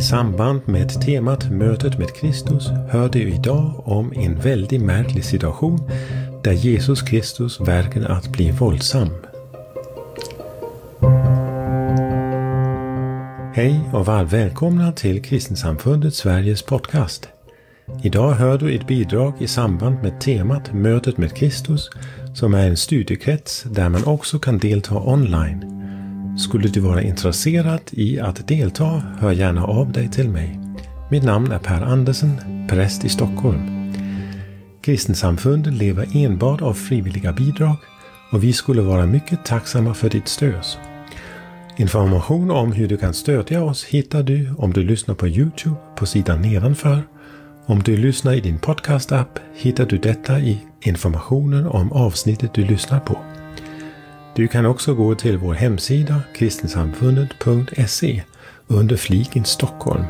I samband med temat Mötet med Kristus hör du idag om en väldigt märklig situation där Jesus Kristus verkar att bli våldsam. Hej och varmt välkomna till Kristensamfundet Sveriges podcast. Idag hör du ett bidrag i samband med temat Mötet med Kristus som är en studiekrets där man också kan delta online. Skulle du vara intresserad i att delta, hör gärna av dig till mig. Mitt namn är Per Andersen, präst i Stockholm. Kristensamfundet lever enbart av frivilliga bidrag och vi skulle vara mycket tacksamma för ditt stöd. Information om hur du kan stödja oss hittar du om du lyssnar på Youtube på sidan nedanför. Om du lyssnar i din podcast-app hittar du detta i informationen om avsnittet du lyssnar på. Du kan också gå till vår hemsida kristensamfundet.se under fliken Stockholm.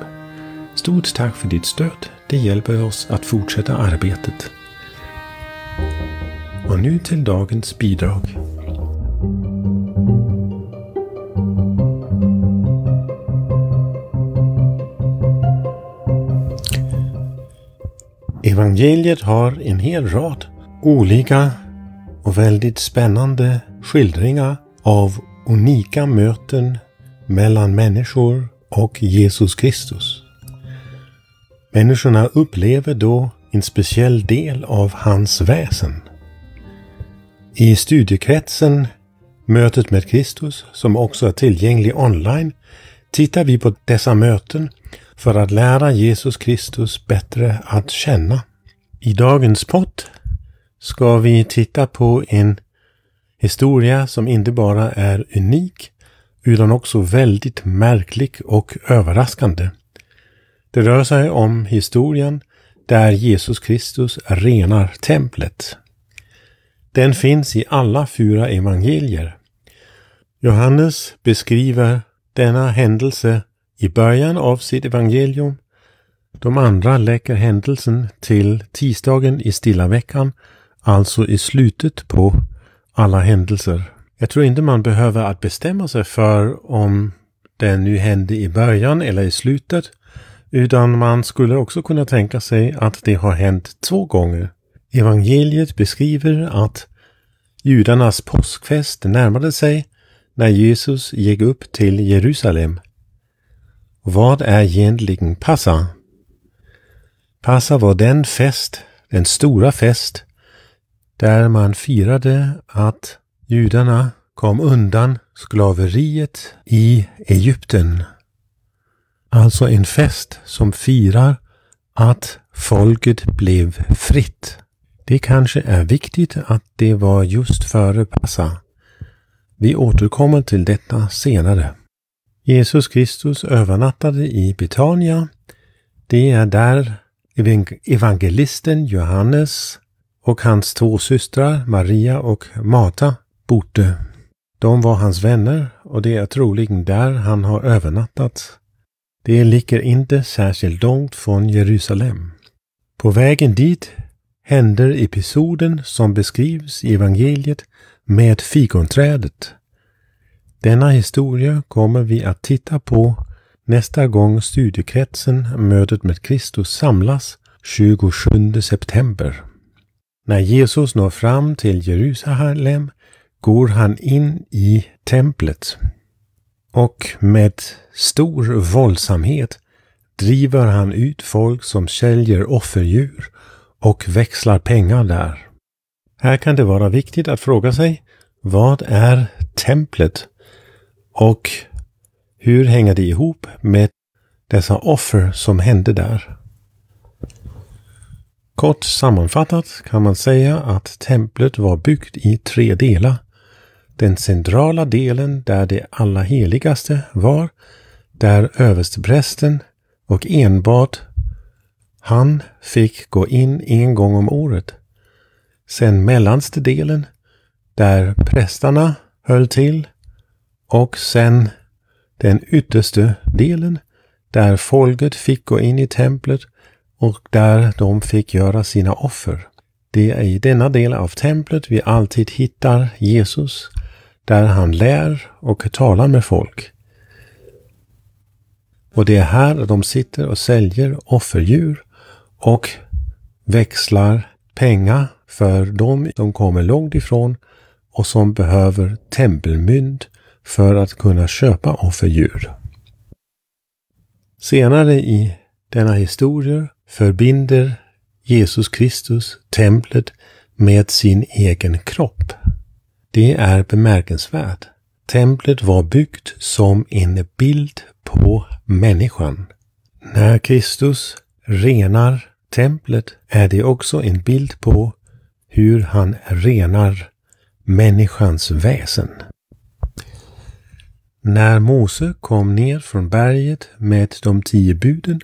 Stort tack för ditt stöd. Det hjälper oss att fortsätta arbetet. Och nu till dagens bidrag. Evangeliet har en hel rad olika och väldigt spännande skildringar av unika möten mellan människor och Jesus Kristus. Människorna upplever då en speciell del av hans väsen. I studiekretsen Mötet med Kristus, som också är tillgänglig online, tittar vi på dessa möten för att lära Jesus Kristus bättre att känna. I dagens podd ska vi titta på en historia som inte bara är unik utan också väldigt märklig och överraskande. Det rör sig om historien där Jesus Kristus renar templet. Den finns i alla fyra evangelier. Johannes beskriver denna händelse i början av sitt evangelium. De andra lägger händelsen till tisdagen i stilla veckan, alltså i slutet på alla händelser. Jag tror inte man behöver att bestämma sig för om det nu hände i början eller i slutet, utan man skulle också kunna tänka sig att det har hänt två gånger. Evangeliet beskriver att judarnas påskfest närmade sig när Jesus gick upp till Jerusalem. Vad är egentligen Passa? Passa var den fest, den stora fest, där man firade att judarna kom undan slaveriet i Egypten. Alltså en fest som firar att folket blev fritt. Det kanske är viktigt att det var just före Passa. Vi återkommer till detta senare. Jesus Kristus övernattade i Betania. Det är där evangelisten Johannes och hans två systrar Maria och Marta bodde. De var hans vänner och det är troligen där han har övernattat. Det ligger inte särskilt långt från Jerusalem. På vägen dit händer episoden som beskrivs i evangeliet med fikonträdet. Denna historia kommer vi att titta på nästa gång studiekretsen Mötet med Kristus samlas 27 september. När Jesus når fram till Jerusalem går han in i templet och med stor våldsamhet driver han ut folk som säljer offerdjur och växlar pengar där. Här kan det vara viktigt att fråga sig vad är templet och hur hänger det ihop med dessa offer som hände där? Kort sammanfattat kan man säga att templet var byggt i tre delar. Den centrala delen där det allra heligaste var, där översteprästen och enbart han fick gå in en gång om året. Sen mellanste delen, där prästarna höll till och sen den yttersta delen, där folket fick gå in i templet och där de fick göra sina offer. Det är i denna del av templet vi alltid hittar Jesus, där han lär och talar med folk. Och det är här de sitter och säljer offerdjur och växlar pengar för de som kommer långt ifrån och som behöver tempelmynt för att kunna köpa offerdjur. Senare i denna historia förbinder Jesus Kristus templet med sin egen kropp. Det är bemärkelsvärt. Templet var byggt som en bild på människan. När Kristus renar templet är det också en bild på hur han renar människans väsen. När Mose kom ner från berget med de tio buden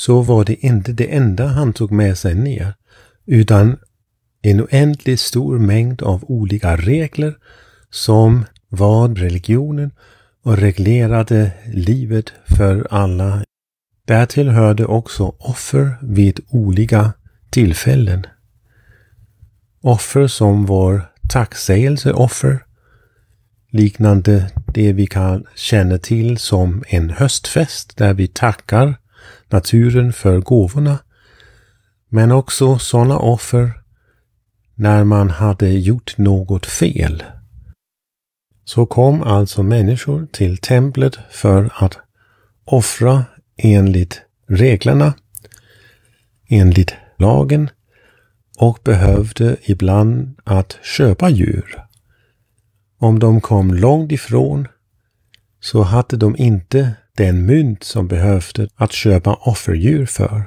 så var det inte det enda han tog med sig ner, utan en oändligt stor mängd av olika regler som var religionen och reglerade livet för alla. Därtill hörde också offer vid olika tillfällen. Offer som var tacksägelseoffer, liknande det vi kan känna till som en höstfest där vi tackar naturen för gåvorna. Men också sådana offer när man hade gjort något fel. Så kom alltså människor till templet för att offra enligt reglerna, enligt lagen och behövde ibland att köpa djur. Om de kom långt ifrån så hade de inte den mynt som behövde att köpa offerdjur för.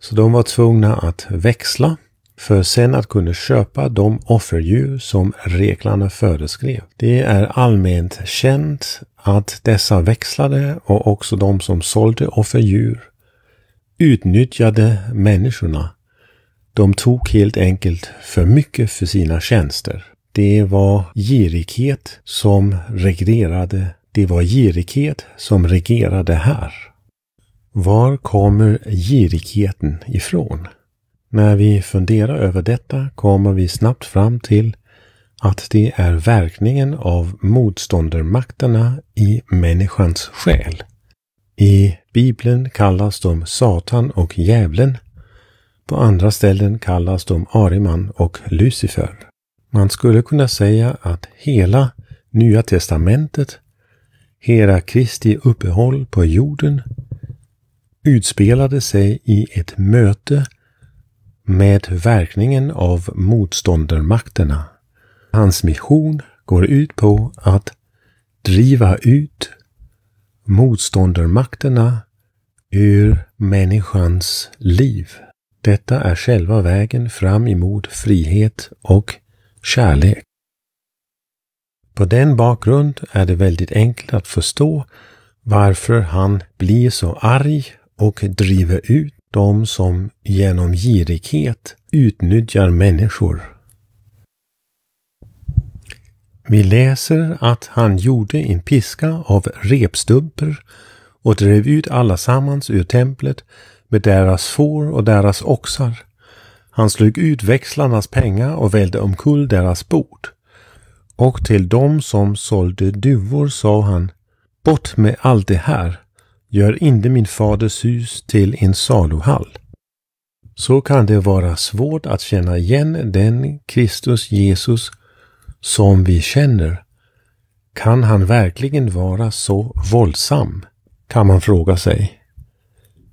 Så de var tvungna att växla för sen att kunna köpa de offerdjur som reglerna föreskrev. Det är allmänt känt att dessa växlare och också de som sålde offerdjur utnyttjade människorna. De tog helt enkelt för mycket för sina tjänster. Det var girighet som reglerade. Det var girighet som regerade här. Var kommer girigheten ifrån? När vi funderar över detta kommer vi snabbt fram till att det är verkningen av motståndarmakterna i människans själ. I Bibeln kallas de Satan och Djävulen. På andra ställen kallas de Ariman och Lucifer. Man skulle kunna säga att hela Nya Testamentet, Hera Kristi uppehåll på jorden, utspelade sig i ett möte med verkningen av motståndarmakterna. Hans mission går ut på att driva ut motståndarmakterna ur människans liv. Detta är själva vägen fram emot frihet och kärlek. På den bakgrund är det väldigt enkelt att förstå varför han blir så arg och driver ut de som genom girighet utnyttjar människor. Vi läser att han gjorde en piska av repstumpor och drev ut allasammans ur templet med deras får och deras oxar. Han slog ut växlarnas pengar och välde omkull deras bord. Och till dem som sålde duvor sa han, bort med allt det här, Gör inte min faders hus till en saluhall. Så kan det vara svårt att känna igen den Kristus Jesus som vi känner. Kan han verkligen vara så våldsam? Kan man fråga sig.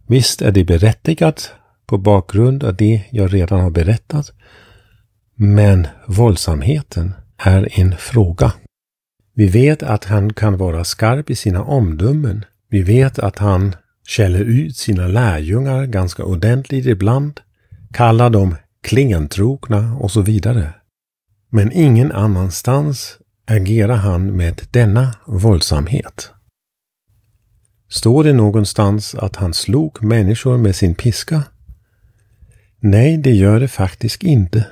Visst är det berättigat på bakgrund av det jag redan har berättat. Men våldsamheten är en fråga. Vi vet att han kan vara skarp i sina omdömen vi vet att han käller ut sina lärjungar ganska ordentligt ibland, kallar dem klingentrokna och så vidare. Men ingen annanstans agerar han med denna våldsamhet. Står det någonstans att han slog människor med sin piska? Nej, det gör det faktiskt inte.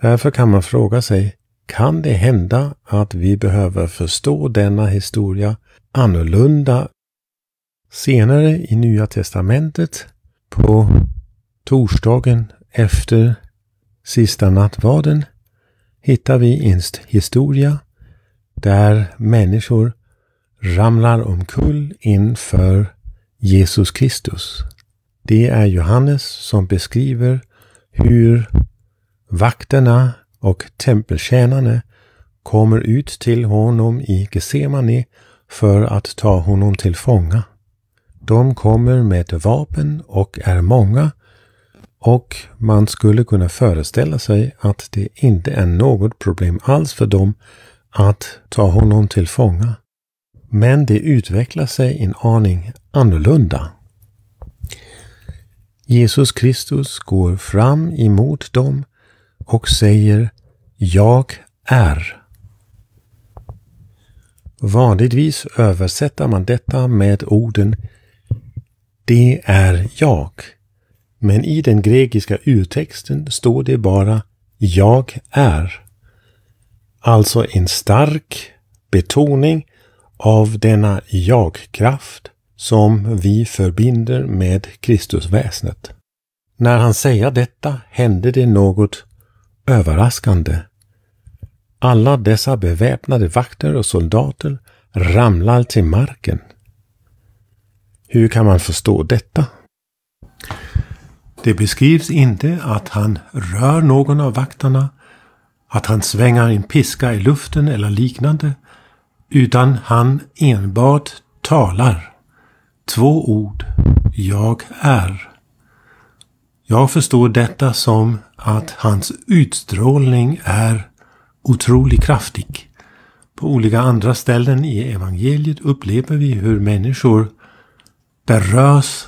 Därför kan man fråga sig, kan det hända att vi behöver förstå denna historia annorlunda senare i Nya Testamentet på torsdagen efter sista nattvarden hittar vi en historia där människor ramlar omkull inför Jesus Kristus. Det är Johannes som beskriver hur vakterna och tempeltjänarna kommer ut till honom i Getsemane för att ta honom till fånga. De kommer med vapen och är många och man skulle kunna föreställa sig att det inte är något problem alls för dem att ta honom till fånga. Men det utvecklar sig en aning annorlunda. Jesus Kristus går fram emot dem och säger Jag är. Vanligtvis översätter man detta med orden Det är jag. Men i den grekiska urtexten står det bara Jag är. Alltså en stark betoning av denna jag-kraft som vi förbinder med Kristusväsnet. När han säger detta händer det något överraskande. Alla dessa beväpnade vakter och soldater ramlar till marken. Hur kan man förstå detta? Det beskrivs inte att han rör någon av vakterna, att han svänger en piska i luften eller liknande, utan han enbart talar. Två ord. Jag är. Jag förstår detta som att hans utstrålning är otroligt kraftig. På olika andra ställen i evangeliet upplever vi hur människor berörs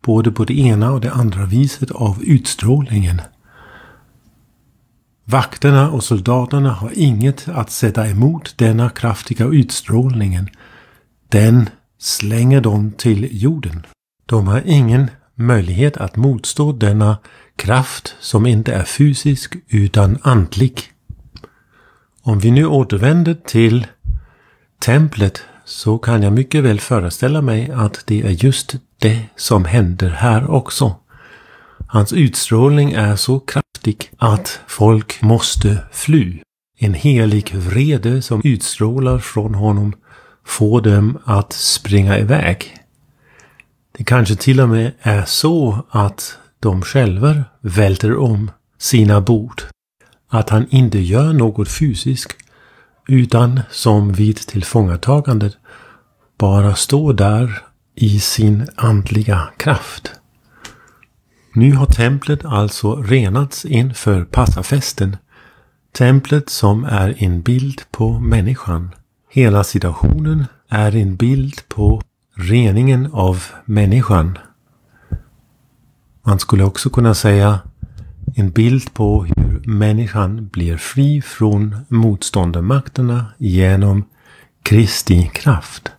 både på det ena och det andra viset av utstrålningen. Vakterna och soldaterna har inget att sätta emot denna kraftiga utstrålningen. Den slänger dem till jorden. De har ingen möjlighet att motstå denna kraft som inte är fysisk utan andlig. Om vi nu återvänder till templet så kan jag mycket väl föreställa mig att det är just det som händer här också. Hans utstrålning är så kraftig att folk måste fly. En helig vrede som utstrålar från honom får dem att springa iväg. Det kanske till och med är så att de själva välter om sina bord. Att han inte gör något fysiskt utan som vid tillfångatagandet bara står där i sin andliga kraft. Nu har templet alltså renats inför passafesten. Templet som är en bild på människan. Hela situationen är en bild på reningen av människan. Man skulle också kunna säga en bild på hur människan blir fri från motståndarmakterna genom Kristi kraft.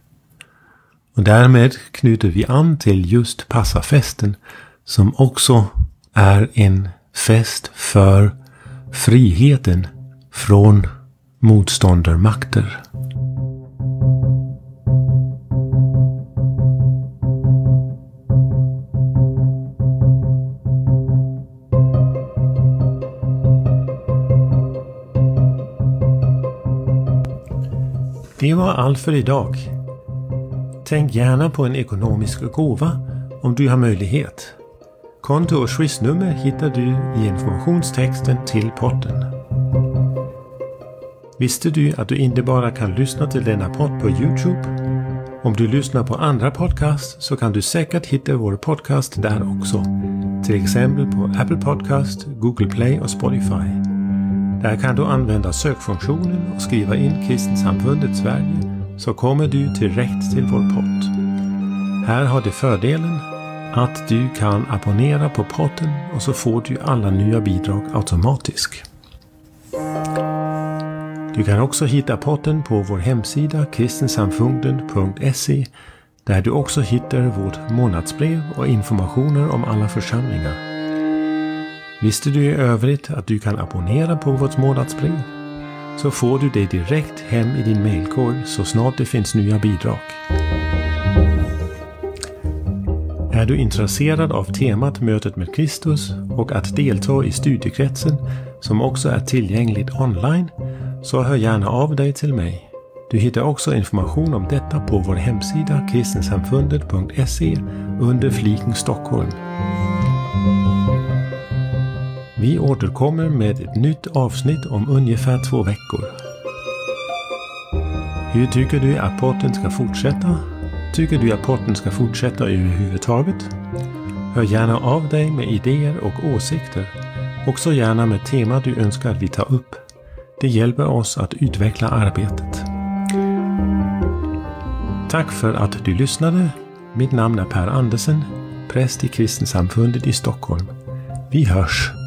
Och därmed knyter vi an till just passafesten som också är en fest för friheten från motståndarmakter. Det var allt för idag. Tänk gärna på en ekonomisk gåva om du har möjlighet. Konto och swishnummer hittar du i informationstexten till potten. Visste du att du inte bara kan lyssna till denna podd på Youtube? Om du lyssnar på andra podcasts så kan du säkert hitta vår podcast där också. Till exempel på Apple Podcast, Google Play och Spotify. Där kan du använda sökfunktionen och skriva in Kristensamfundet Sverige så kommer du direkt till vår podd. Här har du fördelen att du kan abonnera på podden och så får du alla nya bidrag automatiskt. Du kan också hitta podden på vår hemsida kristensamfunden.se där du också hittar vårt månadsbrev och informationer om alla församlingar. Visste du i övrigt att du kan abonnera på vårt månadsbrev? Så får du det direkt hem i din mailkorg så snart det finns nya bidrag. Är du intresserad av temat Mötet med Kristus och att delta i studiekretsen som också är tillgängligt online så hör gärna av dig till mig. Du hittar också information om detta på vår hemsida kristensamfundet.se under fliken Stockholm. Vi återkommer med ett nytt avsnitt om ungefär två veckor. Hur tycker du att podden ska fortsätta? Tycker du att podden ska fortsätta överhuvudtaget? Hör gärna av dig med idéer och åsikter. Också gärna med tema du önskar att vi tar upp. Det hjälper oss att utveckla arbetet. Tack för att du lyssnade. Mitt namn är Per Andersen, präst i Kristensamfundet i Stockholm. Vi hörs!